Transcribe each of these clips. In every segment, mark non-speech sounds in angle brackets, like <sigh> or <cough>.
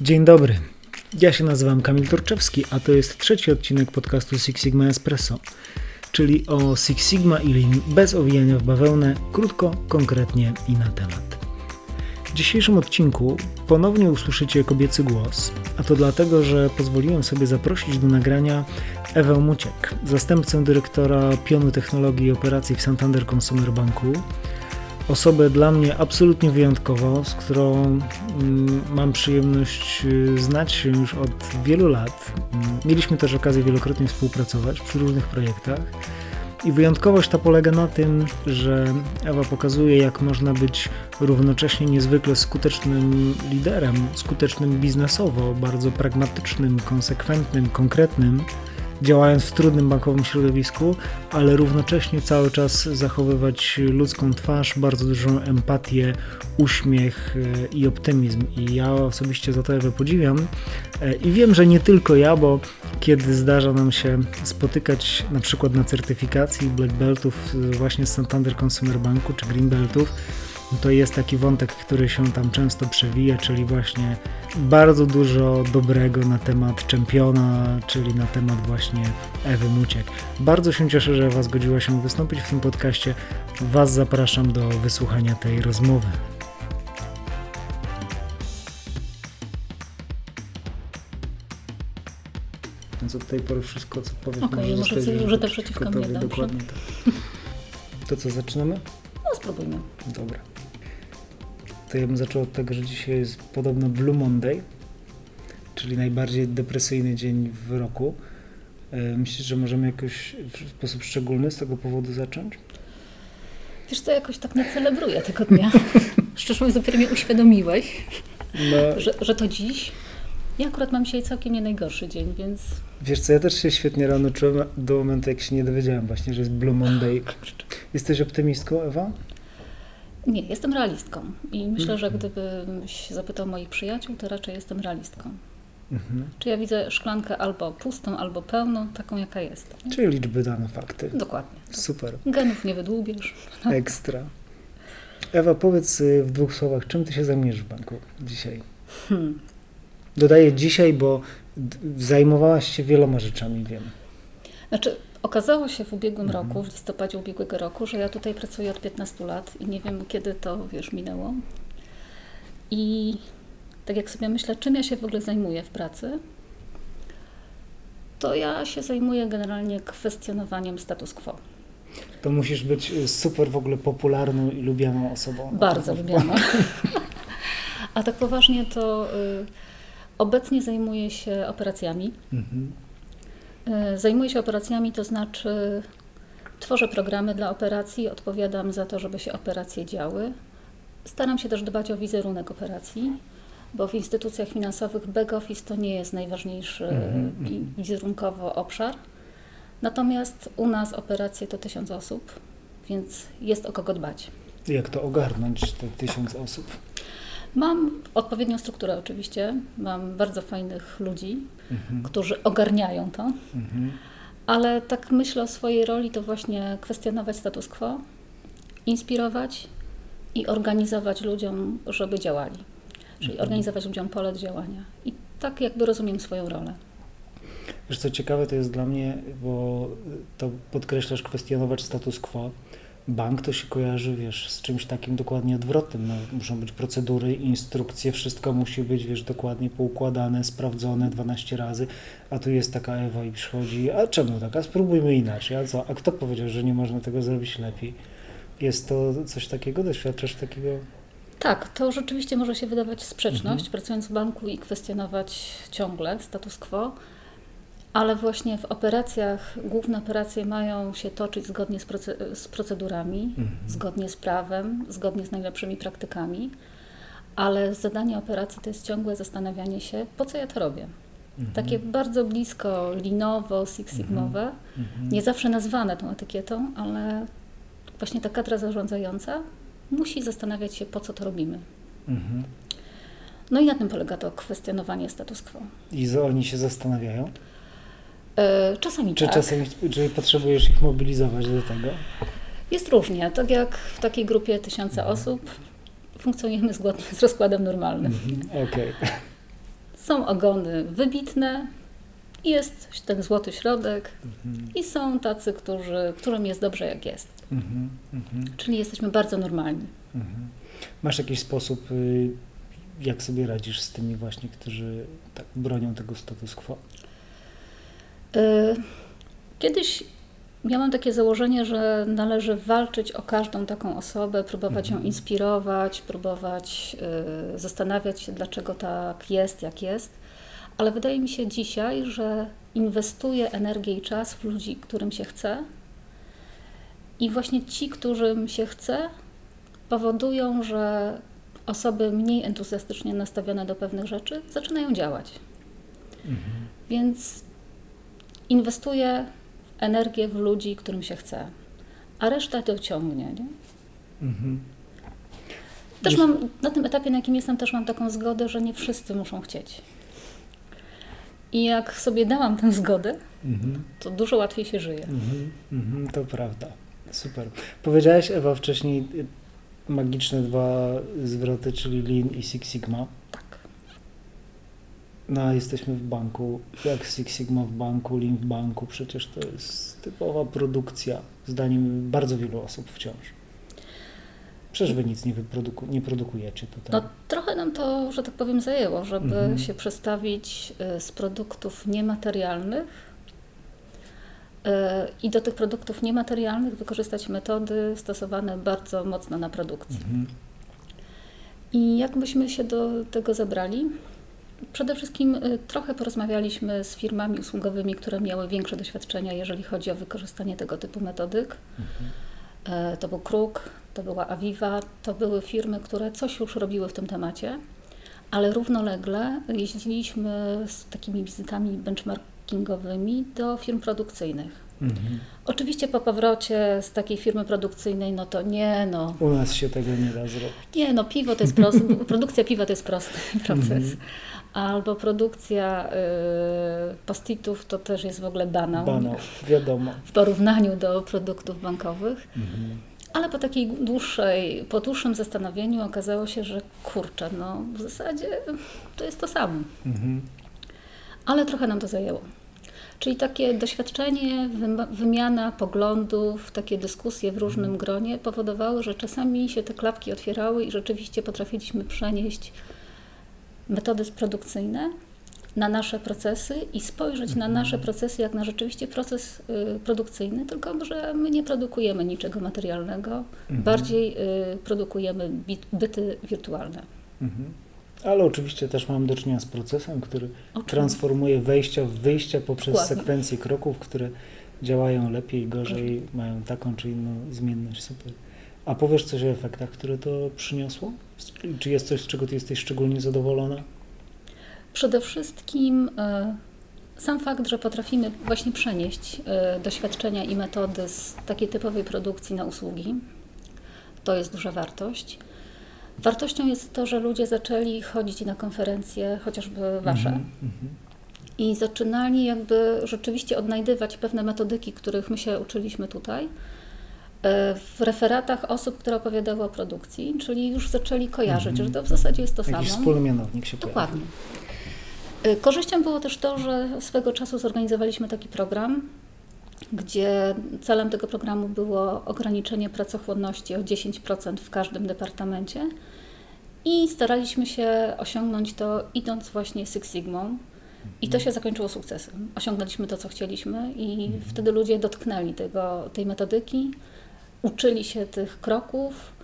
Dzień dobry. Ja się nazywam Kamil Torczewski, a to jest trzeci odcinek podcastu Six Sigma Espresso, czyli o Six Sigma i Lean bez owijania w bawełnę, krótko, konkretnie i na temat. W dzisiejszym odcinku ponownie usłyszycie kobiecy głos, a to dlatego, że pozwoliłem sobie zaprosić do nagrania Ewę Muciek, zastępcę dyrektora pionu technologii i operacji w Santander Consumer Banku, osobę dla mnie absolutnie wyjątkową, z którą mm, mam przyjemność y, znać się już od wielu lat. Mieliśmy też okazję wielokrotnie współpracować przy różnych projektach. I wyjątkowość ta polega na tym, że Ewa pokazuje, jak można być równocześnie niezwykle skutecznym liderem, skutecznym biznesowo, bardzo pragmatycznym, konsekwentnym, konkretnym działając w trudnym bankowym środowisku, ale równocześnie cały czas zachowywać ludzką twarz, bardzo dużą empatię, uśmiech e, i optymizm. I ja osobiście za to Ewę podziwiam. E, I wiem, że nie tylko ja, bo kiedy zdarza nam się spotykać na przykład na certyfikacji Black Beltów właśnie z Santander Consumer Banku czy Green Beltów, to jest taki wątek, który się tam często przewija, czyli właśnie bardzo dużo dobrego na temat czempiona, czyli na temat właśnie Ewy Muciek. Bardzo się cieszę, że Ewa zgodziła się wystąpić w tym podcaście. Was zapraszam do wysłuchania tej rozmowy. Więc od tej pory wszystko, co powiem, okay, może zostać użyte przeciwko mnie. Dokładnie tak. <laughs> To co, zaczynamy? No, spróbujmy. Dobra to ja bym zaczął od tego, że dzisiaj jest podobno Blue Monday, czyli najbardziej depresyjny dzień w roku. E, myślisz, że możemy jakoś w sposób szczególny z tego powodu zacząć? Wiesz co, jakoś tak nie celebruję tego dnia. <laughs> Szczerze mówiąc, dopiero mi uświadomiłeś, no. że, że to dziś. Ja akurat mam dzisiaj całkiem nie najgorszy dzień, więc... Wiesz co, ja też się świetnie rano czułem do momentu, jak się nie dowiedziałem właśnie, że jest Blue Monday. Jesteś optymistką, Ewa? Nie, jestem realistką i myślę, że gdybyś zapytał moich przyjaciół, to raczej jestem realistką. Mhm. Czy ja widzę szklankę albo pustą, albo pełną, taką jaka jest. Nie? Czyli liczby dane fakty. Dokładnie. Super. Genów nie wydłubiesz. <laughs> Ekstra. Ewa, powiedz y, w dwóch słowach, czym ty się zajmujesz w banku dzisiaj? Hmm. Dodaję dzisiaj, bo zajmowałaś się wieloma rzeczami, wiem. Znaczy, Okazało się w ubiegłym mhm. roku, w listopadzie ubiegłego roku, że ja tutaj pracuję od 15 lat i nie wiem kiedy to, wiesz, minęło. I tak jak sobie myślę, czym ja się w ogóle zajmuję w pracy, to ja się zajmuję generalnie kwestionowaniem status quo. To musisz być y, super w ogóle popularną i lubianą osobą. Bardzo lubianą. <laughs> A tak poważnie to y, obecnie zajmuję się operacjami. Mhm zajmuję się operacjami, to znaczy tworzę programy dla operacji, odpowiadam za to, żeby się operacje działy. Staram się też dbać o wizerunek operacji, bo w instytucjach finansowych back office to nie jest najważniejszy mm -hmm. wizerunkowo obszar. Natomiast u nas operacje to tysiąc osób, więc jest o kogo dbać. Jak to ogarnąć, te tysiąc osób? Mam odpowiednią strukturę oczywiście, mam bardzo fajnych ludzi, mhm. którzy ogarniają to, mhm. ale tak myślę o swojej roli to właśnie kwestionować status quo, inspirować i organizować ludziom, żeby działali. Czyli mhm. organizować ludziom pole działania. I tak jakby rozumiem swoją rolę. Wiesz co ciekawe to jest dla mnie, bo to podkreślasz kwestionować status quo bank to się kojarzy, wiesz, z czymś takim dokładnie odwrotnym. No, muszą być procedury, instrukcje, wszystko musi być, wiesz, dokładnie poukładane, sprawdzone 12 razy, a tu jest taka Ewa i przychodzi, a czemu tak, a spróbujmy inaczej, a co, a kto powiedział, że nie można tego zrobić lepiej? Jest to coś takiego, doświadczasz takiego? Tak, to rzeczywiście może się wydawać sprzeczność, mhm. pracując w banku i kwestionować ciągle status quo, ale właśnie w operacjach, główne operacje mają się toczyć zgodnie z, z procedurami, mhm. zgodnie z prawem, zgodnie z najlepszymi praktykami, ale zadanie operacji to jest ciągłe zastanawianie się, po co ja to robię. Mhm. Takie bardzo blisko linowo, six sigmowe, mhm. mhm. nie zawsze nazwane tą etykietą, ale właśnie ta kadra zarządzająca musi zastanawiać się, po co to robimy. Mhm. No i na tym polega to kwestionowanie status quo. I oni się zastanawiają? E, czasami czy tak. Czasami, czy potrzebujesz ich mobilizować do tego? Jest różnie. Tak jak w takiej grupie tysiące mhm. osób funkcjonujemy zgodnie z rozkładem normalnym. Mhm. Okay. Są ogony wybitne, jest ten złoty środek mhm. i są tacy, którzy, którym jest dobrze jak jest. Mhm, mhm. Czyli jesteśmy bardzo normalni. Mhm. Masz jakiś sposób, y, jak sobie radzisz z tymi właśnie, którzy tak bronią tego status quo? Y, kiedyś miałam takie założenie, że należy walczyć o każdą taką osobę, próbować ją inspirować, próbować y, zastanawiać się, dlaczego tak jest, jak jest ale wydaje mi się dzisiaj, że inwestuję energię i czas w ludzi, którym się chce. I właśnie ci, którym się chce, powodują, że osoby mniej entuzjastycznie nastawione do pewnych rzeczy zaczynają działać. Mhm. Więc inwestuję energię w ludzi, którym się chce, a reszta dociągnie. Nie? Mhm. Też mam, na tym etapie, na jakim jestem, też mam taką zgodę, że nie wszyscy muszą chcieć. I jak sobie dałam tę zgodę, mhm. to dużo łatwiej się żyje. Mhm, mhm, to prawda. Super. Powiedziałaś, Ewa, wcześniej magiczne dwa zwroty, czyli Lean i Six Sigma. No, jesteśmy w banku. Jak Six Sigma w banku, Lean w banku? Przecież to jest typowa produkcja, zdaniem bardzo wielu osób wciąż. Przecież wy nic nie, wyproduku, nie produkujecie tutaj. No, trochę nam to, że tak powiem, zajęło, żeby mhm. się przestawić y, z produktów niematerialnych y, i do tych produktów niematerialnych wykorzystać metody stosowane bardzo mocno na produkcji. Mhm. I jak byśmy się do tego zabrali? Przede wszystkim y, trochę porozmawialiśmy z firmami usługowymi, które miały większe doświadczenia, jeżeli chodzi o wykorzystanie tego typu metodyk. Mhm. E, to był Kruk, to była Aviva, to były firmy, które coś już robiły w tym temacie, ale równolegle jeździliśmy z takimi wizytami benchmarkingowymi do firm produkcyjnych. Mhm. Oczywiście po powrocie z takiej firmy produkcyjnej, no to nie, no. U nas się tego nie da zrobić. Nie, no piwo to jest produkcja piwa to jest prosty <laughs> proces. Mhm. Albo produkcja y, postitów to też jest w ogóle banał. Banał, wiadomo. W porównaniu do produktów bankowych. Mhm. Ale po takiej dłuższej, po dłuższym zastanowieniu okazało się, że kurczę, no w zasadzie to jest to samo. Mhm. Ale trochę nam to zajęło. Czyli takie doświadczenie, wymiana poglądów, takie dyskusje w różnym mhm. gronie powodowały, że czasami się te klapki otwierały i rzeczywiście potrafiliśmy przenieść metody produkcyjne na nasze procesy i spojrzeć na nasze procesy jak na rzeczywiście proces y, produkcyjny, tylko że my nie produkujemy niczego materialnego, mhm. bardziej y, produkujemy byty wirtualne. Mhm. Ale oczywiście też mam do czynienia z procesem, który transformuje wejścia w wyjścia poprzez Dokładnie. sekwencje kroków, które działają lepiej, gorzej, mają taką czy inną zmienność. Super. A powiesz coś o efektach, które to przyniosło? Czy jest coś, z czego ty jesteś szczególnie zadowolona? Przede wszystkim e, sam fakt, że potrafimy właśnie przenieść e, doświadczenia i metody z takiej typowej produkcji na usługi, to jest duża wartość. Wartością jest to, że ludzie zaczęli chodzić na konferencje, chociażby wasze, mm -hmm. i zaczynali jakby rzeczywiście odnajdywać pewne metodyki, których my się uczyliśmy tutaj, w referatach osób, które opowiadały o produkcji, czyli już zaczęli kojarzyć, -hmm. że to w zasadzie jest to Jakiś samo. wspólny mianownik się Dokładnie. Pojawi. Korzyścią było też to, że swego czasu zorganizowaliśmy taki program, gdzie celem tego programu było ograniczenie pracochłonności o 10% w każdym departamencie i staraliśmy się osiągnąć to idąc właśnie Six Sigmą. I to się zakończyło sukcesem. Osiągnęliśmy to, co chcieliśmy, i mhm. wtedy ludzie dotknęli tego, tej metodyki, uczyli się tych kroków,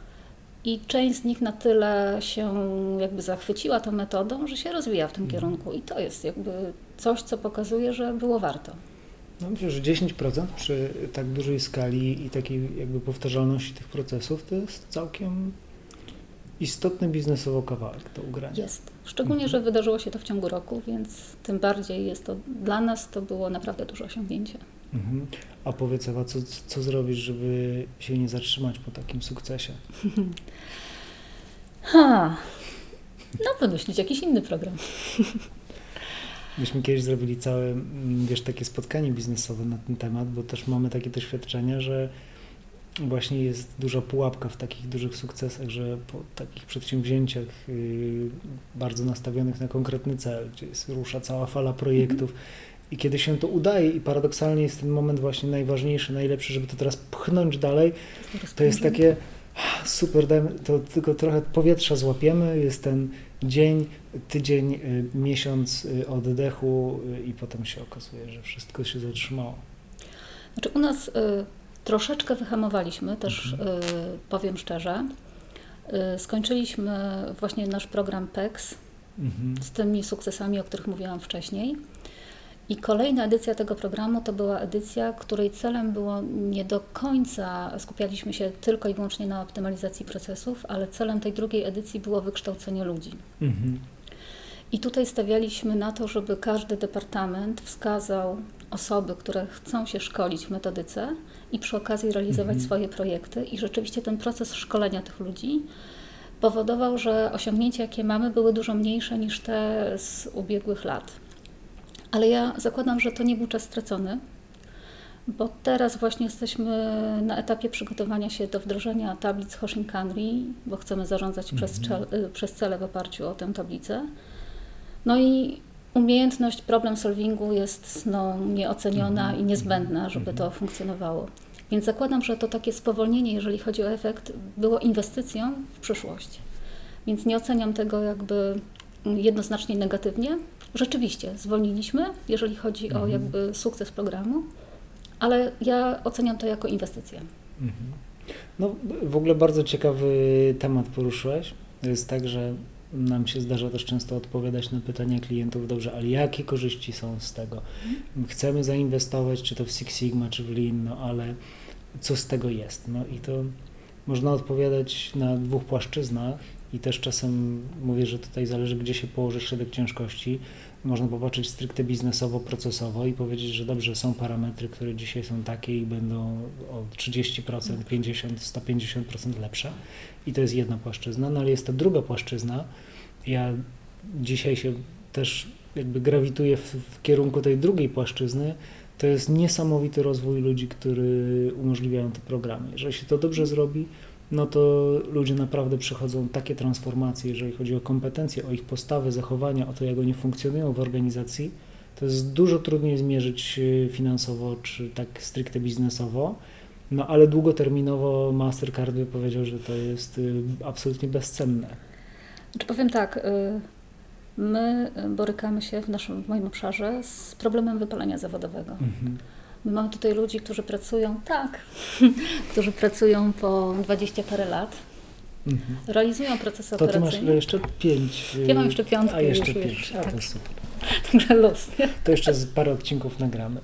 i część z nich na tyle się jakby zachwyciła tą metodą, że się rozwija w tym mhm. kierunku. I to jest jakby coś, co pokazuje, że było warto. No myślę, że 10% przy tak dużej skali i takiej jakby powtarzalności tych procesów to jest całkiem istotny biznesowo kawałek do ugrania. Jest. Szczególnie, mhm. że wydarzyło się to w ciągu roku, więc tym bardziej jest to dla nas to było naprawdę duże osiągnięcie. Mhm. A powiedz Ewa, co, co zrobisz, żeby się nie zatrzymać po takim sukcesie? <laughs> Ha. No wymyślić jakiś inny program. <laughs> Myśmy kiedyś zrobili całe, mm, wiesz, takie spotkanie biznesowe na ten temat, bo też mamy takie doświadczenia, że właśnie jest duża pułapka w takich dużych sukcesach, że po takich przedsięwzięciach yy, bardzo nastawionych na konkretny cel, gdzie jest, rusza cała fala projektów mhm. I kiedy się to udaje i paradoksalnie jest ten moment właśnie najważniejszy, najlepszy, żeby to teraz pchnąć dalej, to jest takie super, to tylko trochę powietrza złapiemy, jest ten dzień, tydzień, y, miesiąc y, oddechu y, i potem się okazuje, że wszystko się zatrzymało. Znaczy u nas y, troszeczkę wyhamowaliśmy, też mhm. y, powiem szczerze. Y, skończyliśmy właśnie nasz program PEX mhm. z tymi sukcesami, o których mówiłam wcześniej. I kolejna edycja tego programu to była edycja, której celem było nie do końca skupialiśmy się tylko i wyłącznie na optymalizacji procesów, ale celem tej drugiej edycji było wykształcenie ludzi. Mhm. I tutaj stawialiśmy na to, żeby każdy departament wskazał osoby, które chcą się szkolić w metodyce i przy okazji realizować mhm. swoje projekty. I rzeczywiście ten proces szkolenia tych ludzi powodował, że osiągnięcia, jakie mamy, były dużo mniejsze niż te z ubiegłych lat. Ale ja zakładam, że to nie był czas stracony, bo teraz właśnie jesteśmy na etapie przygotowania się do wdrożenia tablic Hoshinkanri, bo chcemy zarządzać mhm. przez, y, przez cele w oparciu o tę tablicę. No i umiejętność problem solvingu jest no, nieoceniona mhm. i niezbędna, żeby to mhm. funkcjonowało. Więc zakładam, że to takie spowolnienie, jeżeli chodzi o efekt, było inwestycją w przyszłość. Więc nie oceniam tego jakby jednoznacznie negatywnie, Rzeczywiście, zwolniliśmy, jeżeli chodzi mhm. o jakby sukces programu, ale ja oceniam to jako inwestycję. Mhm. No, w ogóle bardzo ciekawy temat poruszyłeś. To jest tak, że nam się zdarza też często odpowiadać na pytania klientów, dobrze, ale jakie korzyści są z tego? Mhm. Chcemy zainwestować, czy to w Six Sigma, czy w Lean, no ale co z tego jest? No i to można odpowiadać na dwóch płaszczyznach i też czasem mówię, że tutaj zależy, gdzie się położy środek ciężkości. Można popatrzeć stricte biznesowo, procesowo i powiedzieć, że dobrze, są parametry, które dzisiaj są takie i będą o 30%, 50, 150% lepsze. I to jest jedna płaszczyzna, no ale jest ta druga płaszczyzna. Ja dzisiaj się też jakby grawituję w, w kierunku tej drugiej płaszczyzny, to jest niesamowity rozwój ludzi, który umożliwiają te programy. Jeżeli się to dobrze zrobi, no to ludzie naprawdę przechodzą takie transformacje, jeżeli chodzi o kompetencje, o ich postawy, zachowania, o to, jak oni funkcjonują w organizacji. To jest dużo trudniej zmierzyć e, finansowo czy tak stricte biznesowo, no ale długoterminowo Mastercard by powiedział, że to jest e, absolutnie bezcenne. Znaczy powiem tak, e, my borykamy się w naszym, w moim obszarze z problemem wypalenia zawodowego. Mhm. My mamy tutaj ludzi, którzy pracują, tak, <laughs> którzy pracują po 20 parę lat. Mhm. Realizują procesy to operacyjne. To ty masz jeszcze pięć. Ja mam jeszcze piątkę. A jeszcze już, pięć. A, tak. to super. <laughs> Także los. To jeszcze z parę odcinków nagramy.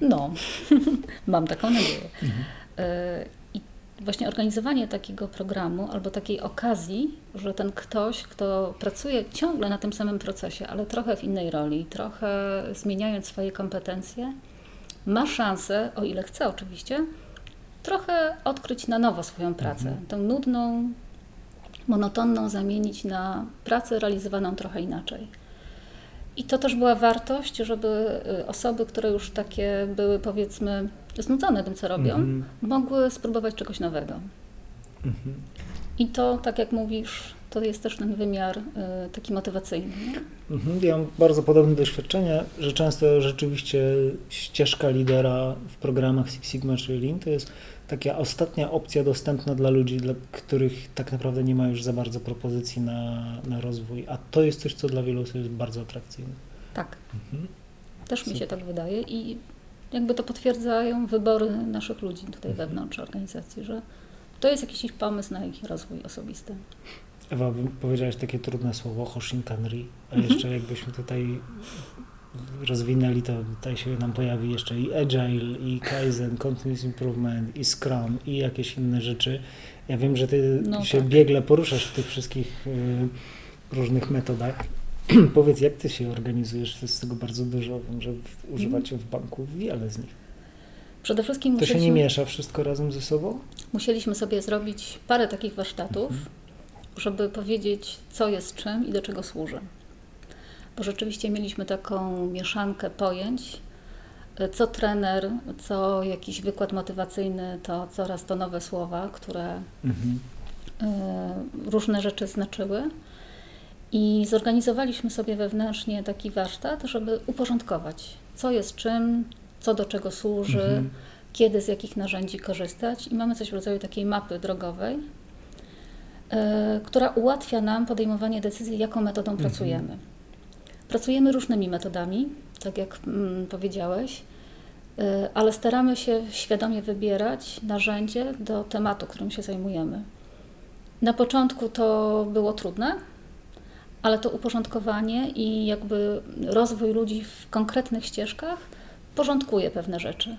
No, <laughs> mam taką nadzieję. Mhm. E, I właśnie organizowanie takiego programu albo takiej okazji, że ten ktoś, kto pracuje ciągle na tym samym procesie, ale trochę w innej roli, trochę zmieniając swoje kompetencje, ma szansę, o ile chce oczywiście, trochę odkryć na nowo swoją pracę. Mhm. Tą nudną, monotonną zamienić na pracę realizowaną trochę inaczej. I to też była wartość, żeby y, osoby, które już takie były powiedzmy znudzone tym, co robią, mhm. mogły spróbować czegoś nowego. Mhm. I to, tak jak mówisz, to jest też ten wymiar y, taki motywacyjny. Mhm, ja mam bardzo podobne doświadczenia, że często rzeczywiście ścieżka lidera w programach Six Sigma czy Lean to jest taka ostatnia opcja dostępna dla ludzi, dla których tak naprawdę nie ma już za bardzo propozycji na, na rozwój, a to jest coś, co dla wielu osób jest bardzo atrakcyjne. Tak. Mhm. Też Super. mi się tak wydaje i jakby to potwierdzają wybory naszych ludzi tutaj mhm. wewnątrz organizacji, że to jest jakiś pomysł na ich rozwój osobisty. Ewa, powiedziałaś takie trudne słowo, Hoshinkanri, a mhm. jeszcze jakbyśmy tutaj rozwinęli, to tutaj się nam pojawi jeszcze i Agile, i Kaizen, Continuous Improvement, i Scrum, i jakieś inne rzeczy. Ja wiem, że ty no się tak. biegle poruszasz w tych wszystkich y, różnych metodach. <clears throat> Powiedz, jak ty się organizujesz? To jest tego bardzo dużo. Wiem, że używacie w banku wiele z nich. Przede wszystkim To się nie miesza wszystko razem ze sobą? Musieliśmy sobie zrobić parę takich warsztatów. Mhm żeby powiedzieć, co jest czym i do czego służy. Bo rzeczywiście mieliśmy taką mieszankę pojęć, Co trener, co jakiś wykład motywacyjny, to coraz to nowe słowa, które mhm. różne rzeczy znaczyły. I zorganizowaliśmy sobie wewnętrznie taki warsztat, żeby uporządkować, co jest czym, co do czego służy, mhm. kiedy z jakich narzędzi korzystać. I mamy coś w rodzaju takiej mapy drogowej, y, która ułatwia nam podejmowanie decyzji, jaką metodą mhm. pracujemy. Pracujemy różnymi metodami, tak jak mm, powiedziałeś, y, ale staramy się świadomie wybierać narzędzie do tematu, którym się zajmujemy. Na początku to było trudne, ale to uporządkowanie i jakby rozwój ludzi w konkretnych ścieżkach porządkuje pewne rzeczy.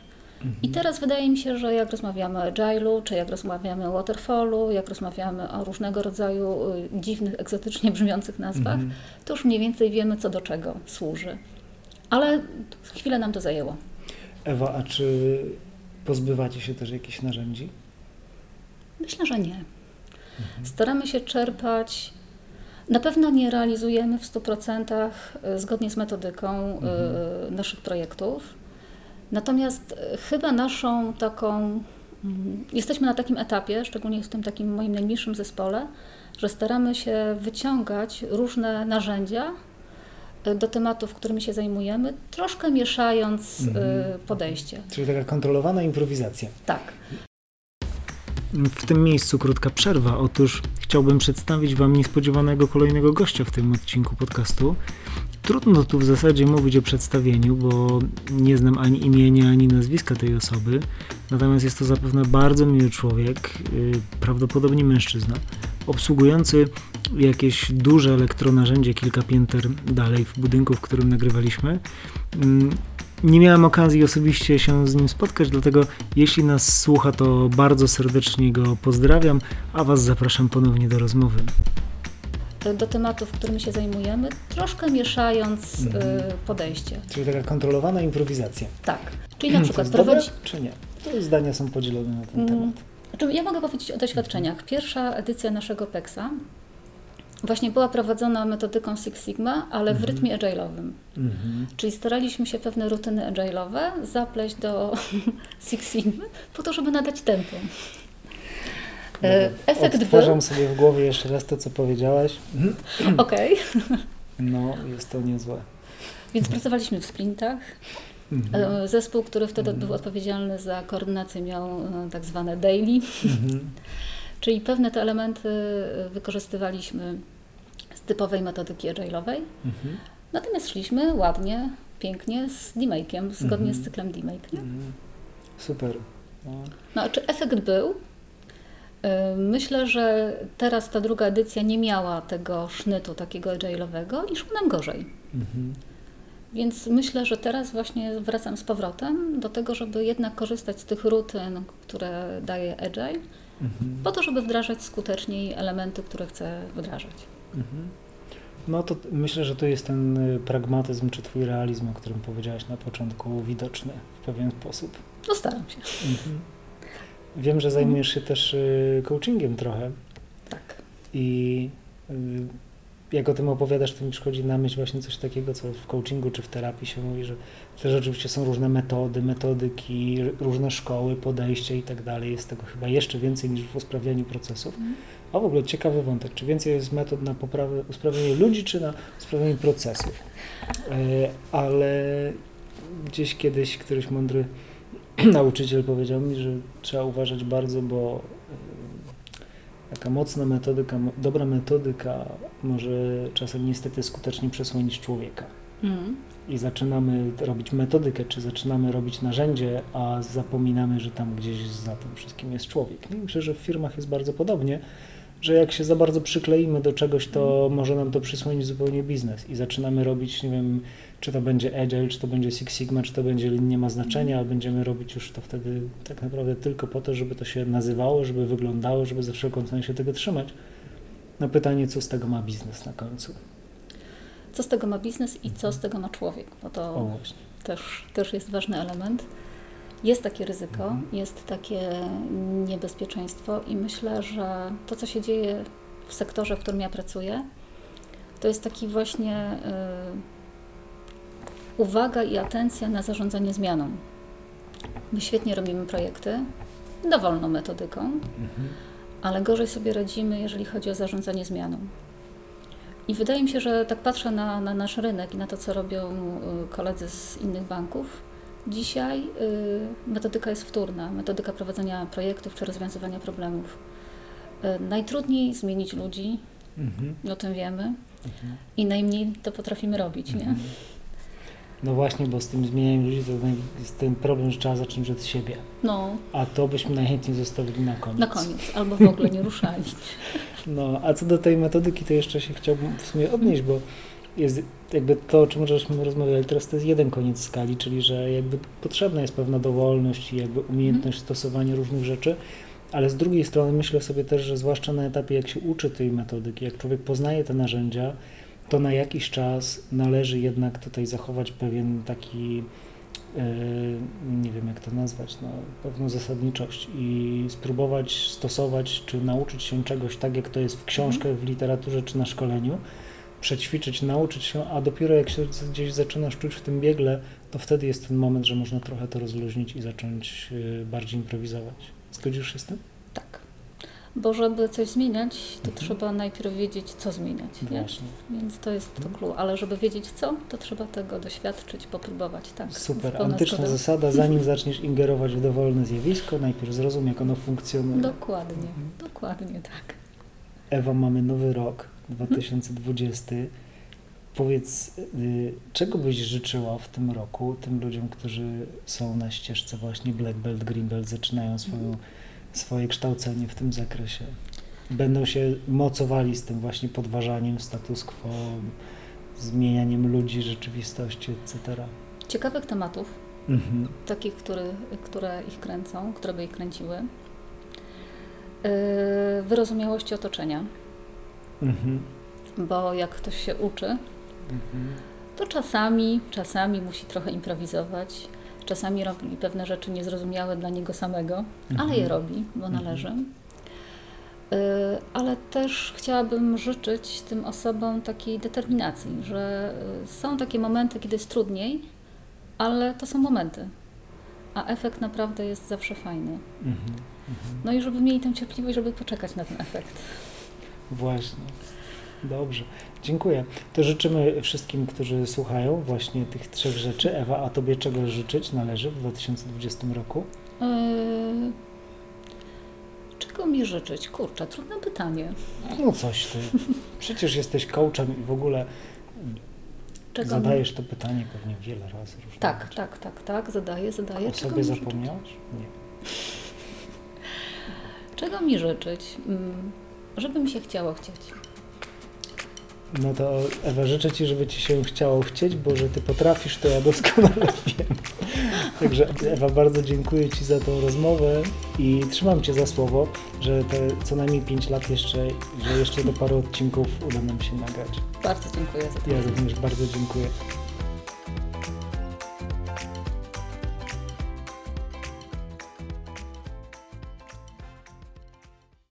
I teraz wydaje mi się, że jak rozmawiamy o agile'u, czy jak rozmawiamy o waterfallu, jak rozmawiamy o różnego rodzaju y, dziwnych, egzotycznie brzmiących nazwach, mhm. to już mniej więcej wiemy, co do czego służy. Ale chwilę nam to zajęło. Ewa, a czy pozbywacie się też jakichś narzędzi? Myślę, że nie. Mhm. Staramy się czerpać na pewno nie realizujemy w 100% e, zgodnie z metodyką e, mhm. naszych projektów. Natomiast e, chyba naszą taką, mm, jesteśmy na takim etapie, szczególnie w tym takim moim najmniejszym zespole, że staramy się wyciągać różne narzędzia do tematów, którymi się zajmujemy, troszkę mieszając mhm. podejście. Czyli taka kontrolowana improwizacja. Tak. W tym miejscu krótka przerwa. Otóż chciałbym przedstawić Wam niespodziewanego kolejnego gościa w tym odcinku podcastu. Trudno tu w zasadzie mówić o przedstawieniu, bo nie znam ani imienia, ani nazwiska tej osoby. Natomiast jest to zapewne bardzo miły człowiek, yy, prawdopodobnie mężczyzna, obsługujący jakieś duże elektronarzędzie kilka pięter dalej w budynku, w którym nagrywaliśmy. Yy, nie miałem okazji osobiście się z nim spotkać, dlatego jeśli nas słucha, to bardzo serdecznie go pozdrawiam, a Was zapraszam ponownie do rozmowy. Do tematów, którymi się zajmujemy, troszkę mieszając mhm. Y, podejście. Czyli taka kontrolowana improwizacja. Tak. Czyli na przykład prowadzi... czy nie? To zdania są podzielone na ten mm. temat. Ja mogę powiedzieć o doświadczeniach. Pierwsza edycja naszego PEXA właśnie była prowadzona metodyką Six Sigma, ale w mhm. rytmie agile'owym. Mhm. Czyli staraliśmy się pewne rutyny agile'owe zapleść do <laughs> Six Sigma po to, żeby nadać tempo. E, efekt Odtwarzam był... sobie w głowie jeszcze raz to, co powiedziałaś. Okej. Okay. No, jest to niezłe. Więc pracowaliśmy w sprintach. Mhm. E, zespół, który wtedy mhm. był odpowiedzialny za koordynację, miał e, tak zwane daily. Mhm. <laughs> Czyli pewne te elementy wykorzystywaliśmy z typowej metodyki agile'owej. Mhm. Natomiast szliśmy ładnie, pięknie z demake'iem, zgodnie mhm. z cyklem demake. Mhm. Super. No. no, czy efekt był? Y, myślę, że teraz ta druga edycja nie miała tego sznytu takiego agile'owego i szło nam gorzej. Mhm. Więc myślę, że teraz właśnie wracam z powrotem do tego, żeby jednak korzystać z tych rutyn, które daje Agile, mhm. po to, żeby wdrażać skuteczniej elementy, które chcę wdrażać. Mhm. No to myślę, że to jest ten y, pragmatyzm czy twój realizm, o którym powiedziałaś na początku, widoczny w pewien sposób. No staram się. Mhm. Wiem, że zajmujesz się też y, coachingiem trochę. Tak. I y, jak o tym opowiadasz, to mi przychodzi na myśl właśnie coś takiego, co w coachingu czy w terapii się mówi, że też oczywiście są różne metody, metodyki, różne szkoły, podejścia i tak dalej. Jest tego chyba jeszcze więcej niż w usprawnianiu procesów. Mm. A w ogóle ciekawy wątek, czy więcej jest metod na poprawę, usprawnienie ludzi, czy na usprawnienie procesów? E, ale gdzieś kiedyś któryś mądry <clears throat> nauczyciel powiedział mi, że trzeba uważać bardzo, bo taka mocna metodyka, dobra metodyka może czasem niestety skutecznie przesłonić człowieka. Mm. I zaczynamy robić metodykę, czy zaczynamy robić narzędzie, a zapominamy, że tam gdzieś za tym wszystkim jest człowiek. I myślę, że w firmach jest bardzo podobnie że jak się za bardzo przykleimy do czegoś, to może nam to przysłonić zupełnie biznes i zaczynamy robić, nie wiem, czy to będzie Agile, czy to będzie Six Sigma, czy to będzie nie ma znaczenia, a będziemy robić już to wtedy tak naprawdę tylko po to, żeby to się nazywało, żeby wyglądało, żeby za wszelką cenę się tego trzymać. No pytanie, co z tego ma biznes na końcu? Co z tego ma biznes i co z tego ma człowiek, bo to też, też jest ważny element. Jest takie ryzyko, mhm. jest takie niebezpieczeństwo i myślę, że to, co się dzieje w sektorze, w którym ja pracuję, to jest taki właśnie uwaga i atencja na zarządzanie zmianą. My świetnie robimy projekty, dowolną metodyką, Mhm. ale gorzej sobie radzimy, jeżeli chodzi o zarządzanie zmianą. I wydaje mi się, że tak patrzę na, na nasz rynek i na to, co robią y, koledzy z innych banków. Dzisiaj y, metodyka jest wtórna, metodyka prowadzenia projektów czy rozwiązywania problemów. Y, najtrudniej zmienić ludzi, Mhm. o tym wiemy, Mhm. i najmniej to potrafimy robić, nie? Mhm. No właśnie, bo z tym zmienianiem ludzi to jest ten problem, że trzeba zacząć od siebie. No, A to byśmy najchętniej zostawili na koniec. na koniec, albo w ogóle nie ruszali. No, a co do tej metodyki, to jeszcze się chciałbym w sumie odnieść, bo jest jakby to, o czym żeśmy rozmawiali teraz, to jest jeden koniec skali, czyli że jakby potrzebna jest pewna dowolność i jakby umiejętność stosowania różnych rzeczy, ale z drugiej strony myślę sobie też, że zwłaszcza na etapie, jak się uczy tej metodyki, jak człowiek poznaje te narzędzia, to na jakiś czas należy jednak tutaj zachować pewien taki, e, nie wiem jak to nazwać, no, pewną zasadniczość i spróbować stosować czy nauczyć się czegoś tak, jak to jest w książkach, w literaturze czy na szkoleniu, przećwiczyć, nauczyć się, a dopiero jak się gdzieś zaczynasz czuć w tym biegle, to wtedy jest ten moment, że można trochę to rozluźnić i zacząć e, bardziej improwizować. Zgodzisz się z tym? Tak. Bo żeby coś zmieniać, to Mhm. trzeba najpierw wiedzieć, co zmieniać. Nie? Właśnie. Więc to jest to Mhm. clue. Ale żeby wiedzieć co, to trzeba tego doświadczyć, popróbować. Tak. Super, antyczna zgoda. zasada, zanim <laughs> zaczniesz ingerować w dowolne zjawisko, najpierw zrozum, jak ono funkcjonuje. Dokładnie, Mhm. dokładnie tak. Ewa, mamy nowy rok, 2020. Powiedz, y, czego byś życzyła w tym roku tym ludziom, którzy są na ścieżce właśnie Black Belt, Green Belt, zaczynają swoją, swoje kształcenie w tym zakresie? Będą się mocowali z tym właśnie podważaniem status quo, zmienianiem ludzi, rzeczywistości, etc. Ciekawych tematów, Mhm. takich, który, które ich kręcą, które by ich kręciły. Yy, Wyrozumiałości otoczenia, Mhm. bo jak ktoś się uczy, Mhm. to czasami, czasami musi trochę improwizować, czasami robi pewne rzeczy niezrozumiałe dla niego samego, ale je robi, bo Mhm. należy. Y, Ale też chciałabym życzyć tym osobom takiej determinacji, że y, są takie momenty, kiedy jest trudniej, ale to są momenty, a efekt naprawdę jest zawsze fajny. Mhm. Mhm. No i żeby mieli tę cierpliwość, żeby poczekać na ten efekt. Właśnie. Dobrze. Dziękuję. To życzymy wszystkim, którzy słuchają właśnie tych trzech rzeczy. Ewa, a Tobie czego życzyć należy w 2020 roku? Yy, Czego mi życzyć? Kurczę, trudne pytanie. No coś Ty. Przecież jesteś coachem i w ogóle Czego zadajesz to pytanie pewnie wiele razy. Tak, rzeczy. tak, tak, tak, zadaję, zadaję. O Czego sobie mi życzyć? zapomniałaś? Nie. <laughs> Czego mi życzyć? Mm, Żeby mi się chciało chcieć. No to Ewa, życzę Ci, żeby Ci się chciało chcieć, bo że Ty potrafisz, to ja doskonale <laughs> wiem. Także Ewa, bardzo dziękuję Ci za tą rozmowę i trzymam Cię za słowo, że te co najmniej 5 lat jeszcze, że jeszcze do paru odcinków uda nam się nagrać. Bardzo dziękuję za to. Ja również bardzo dziękuję.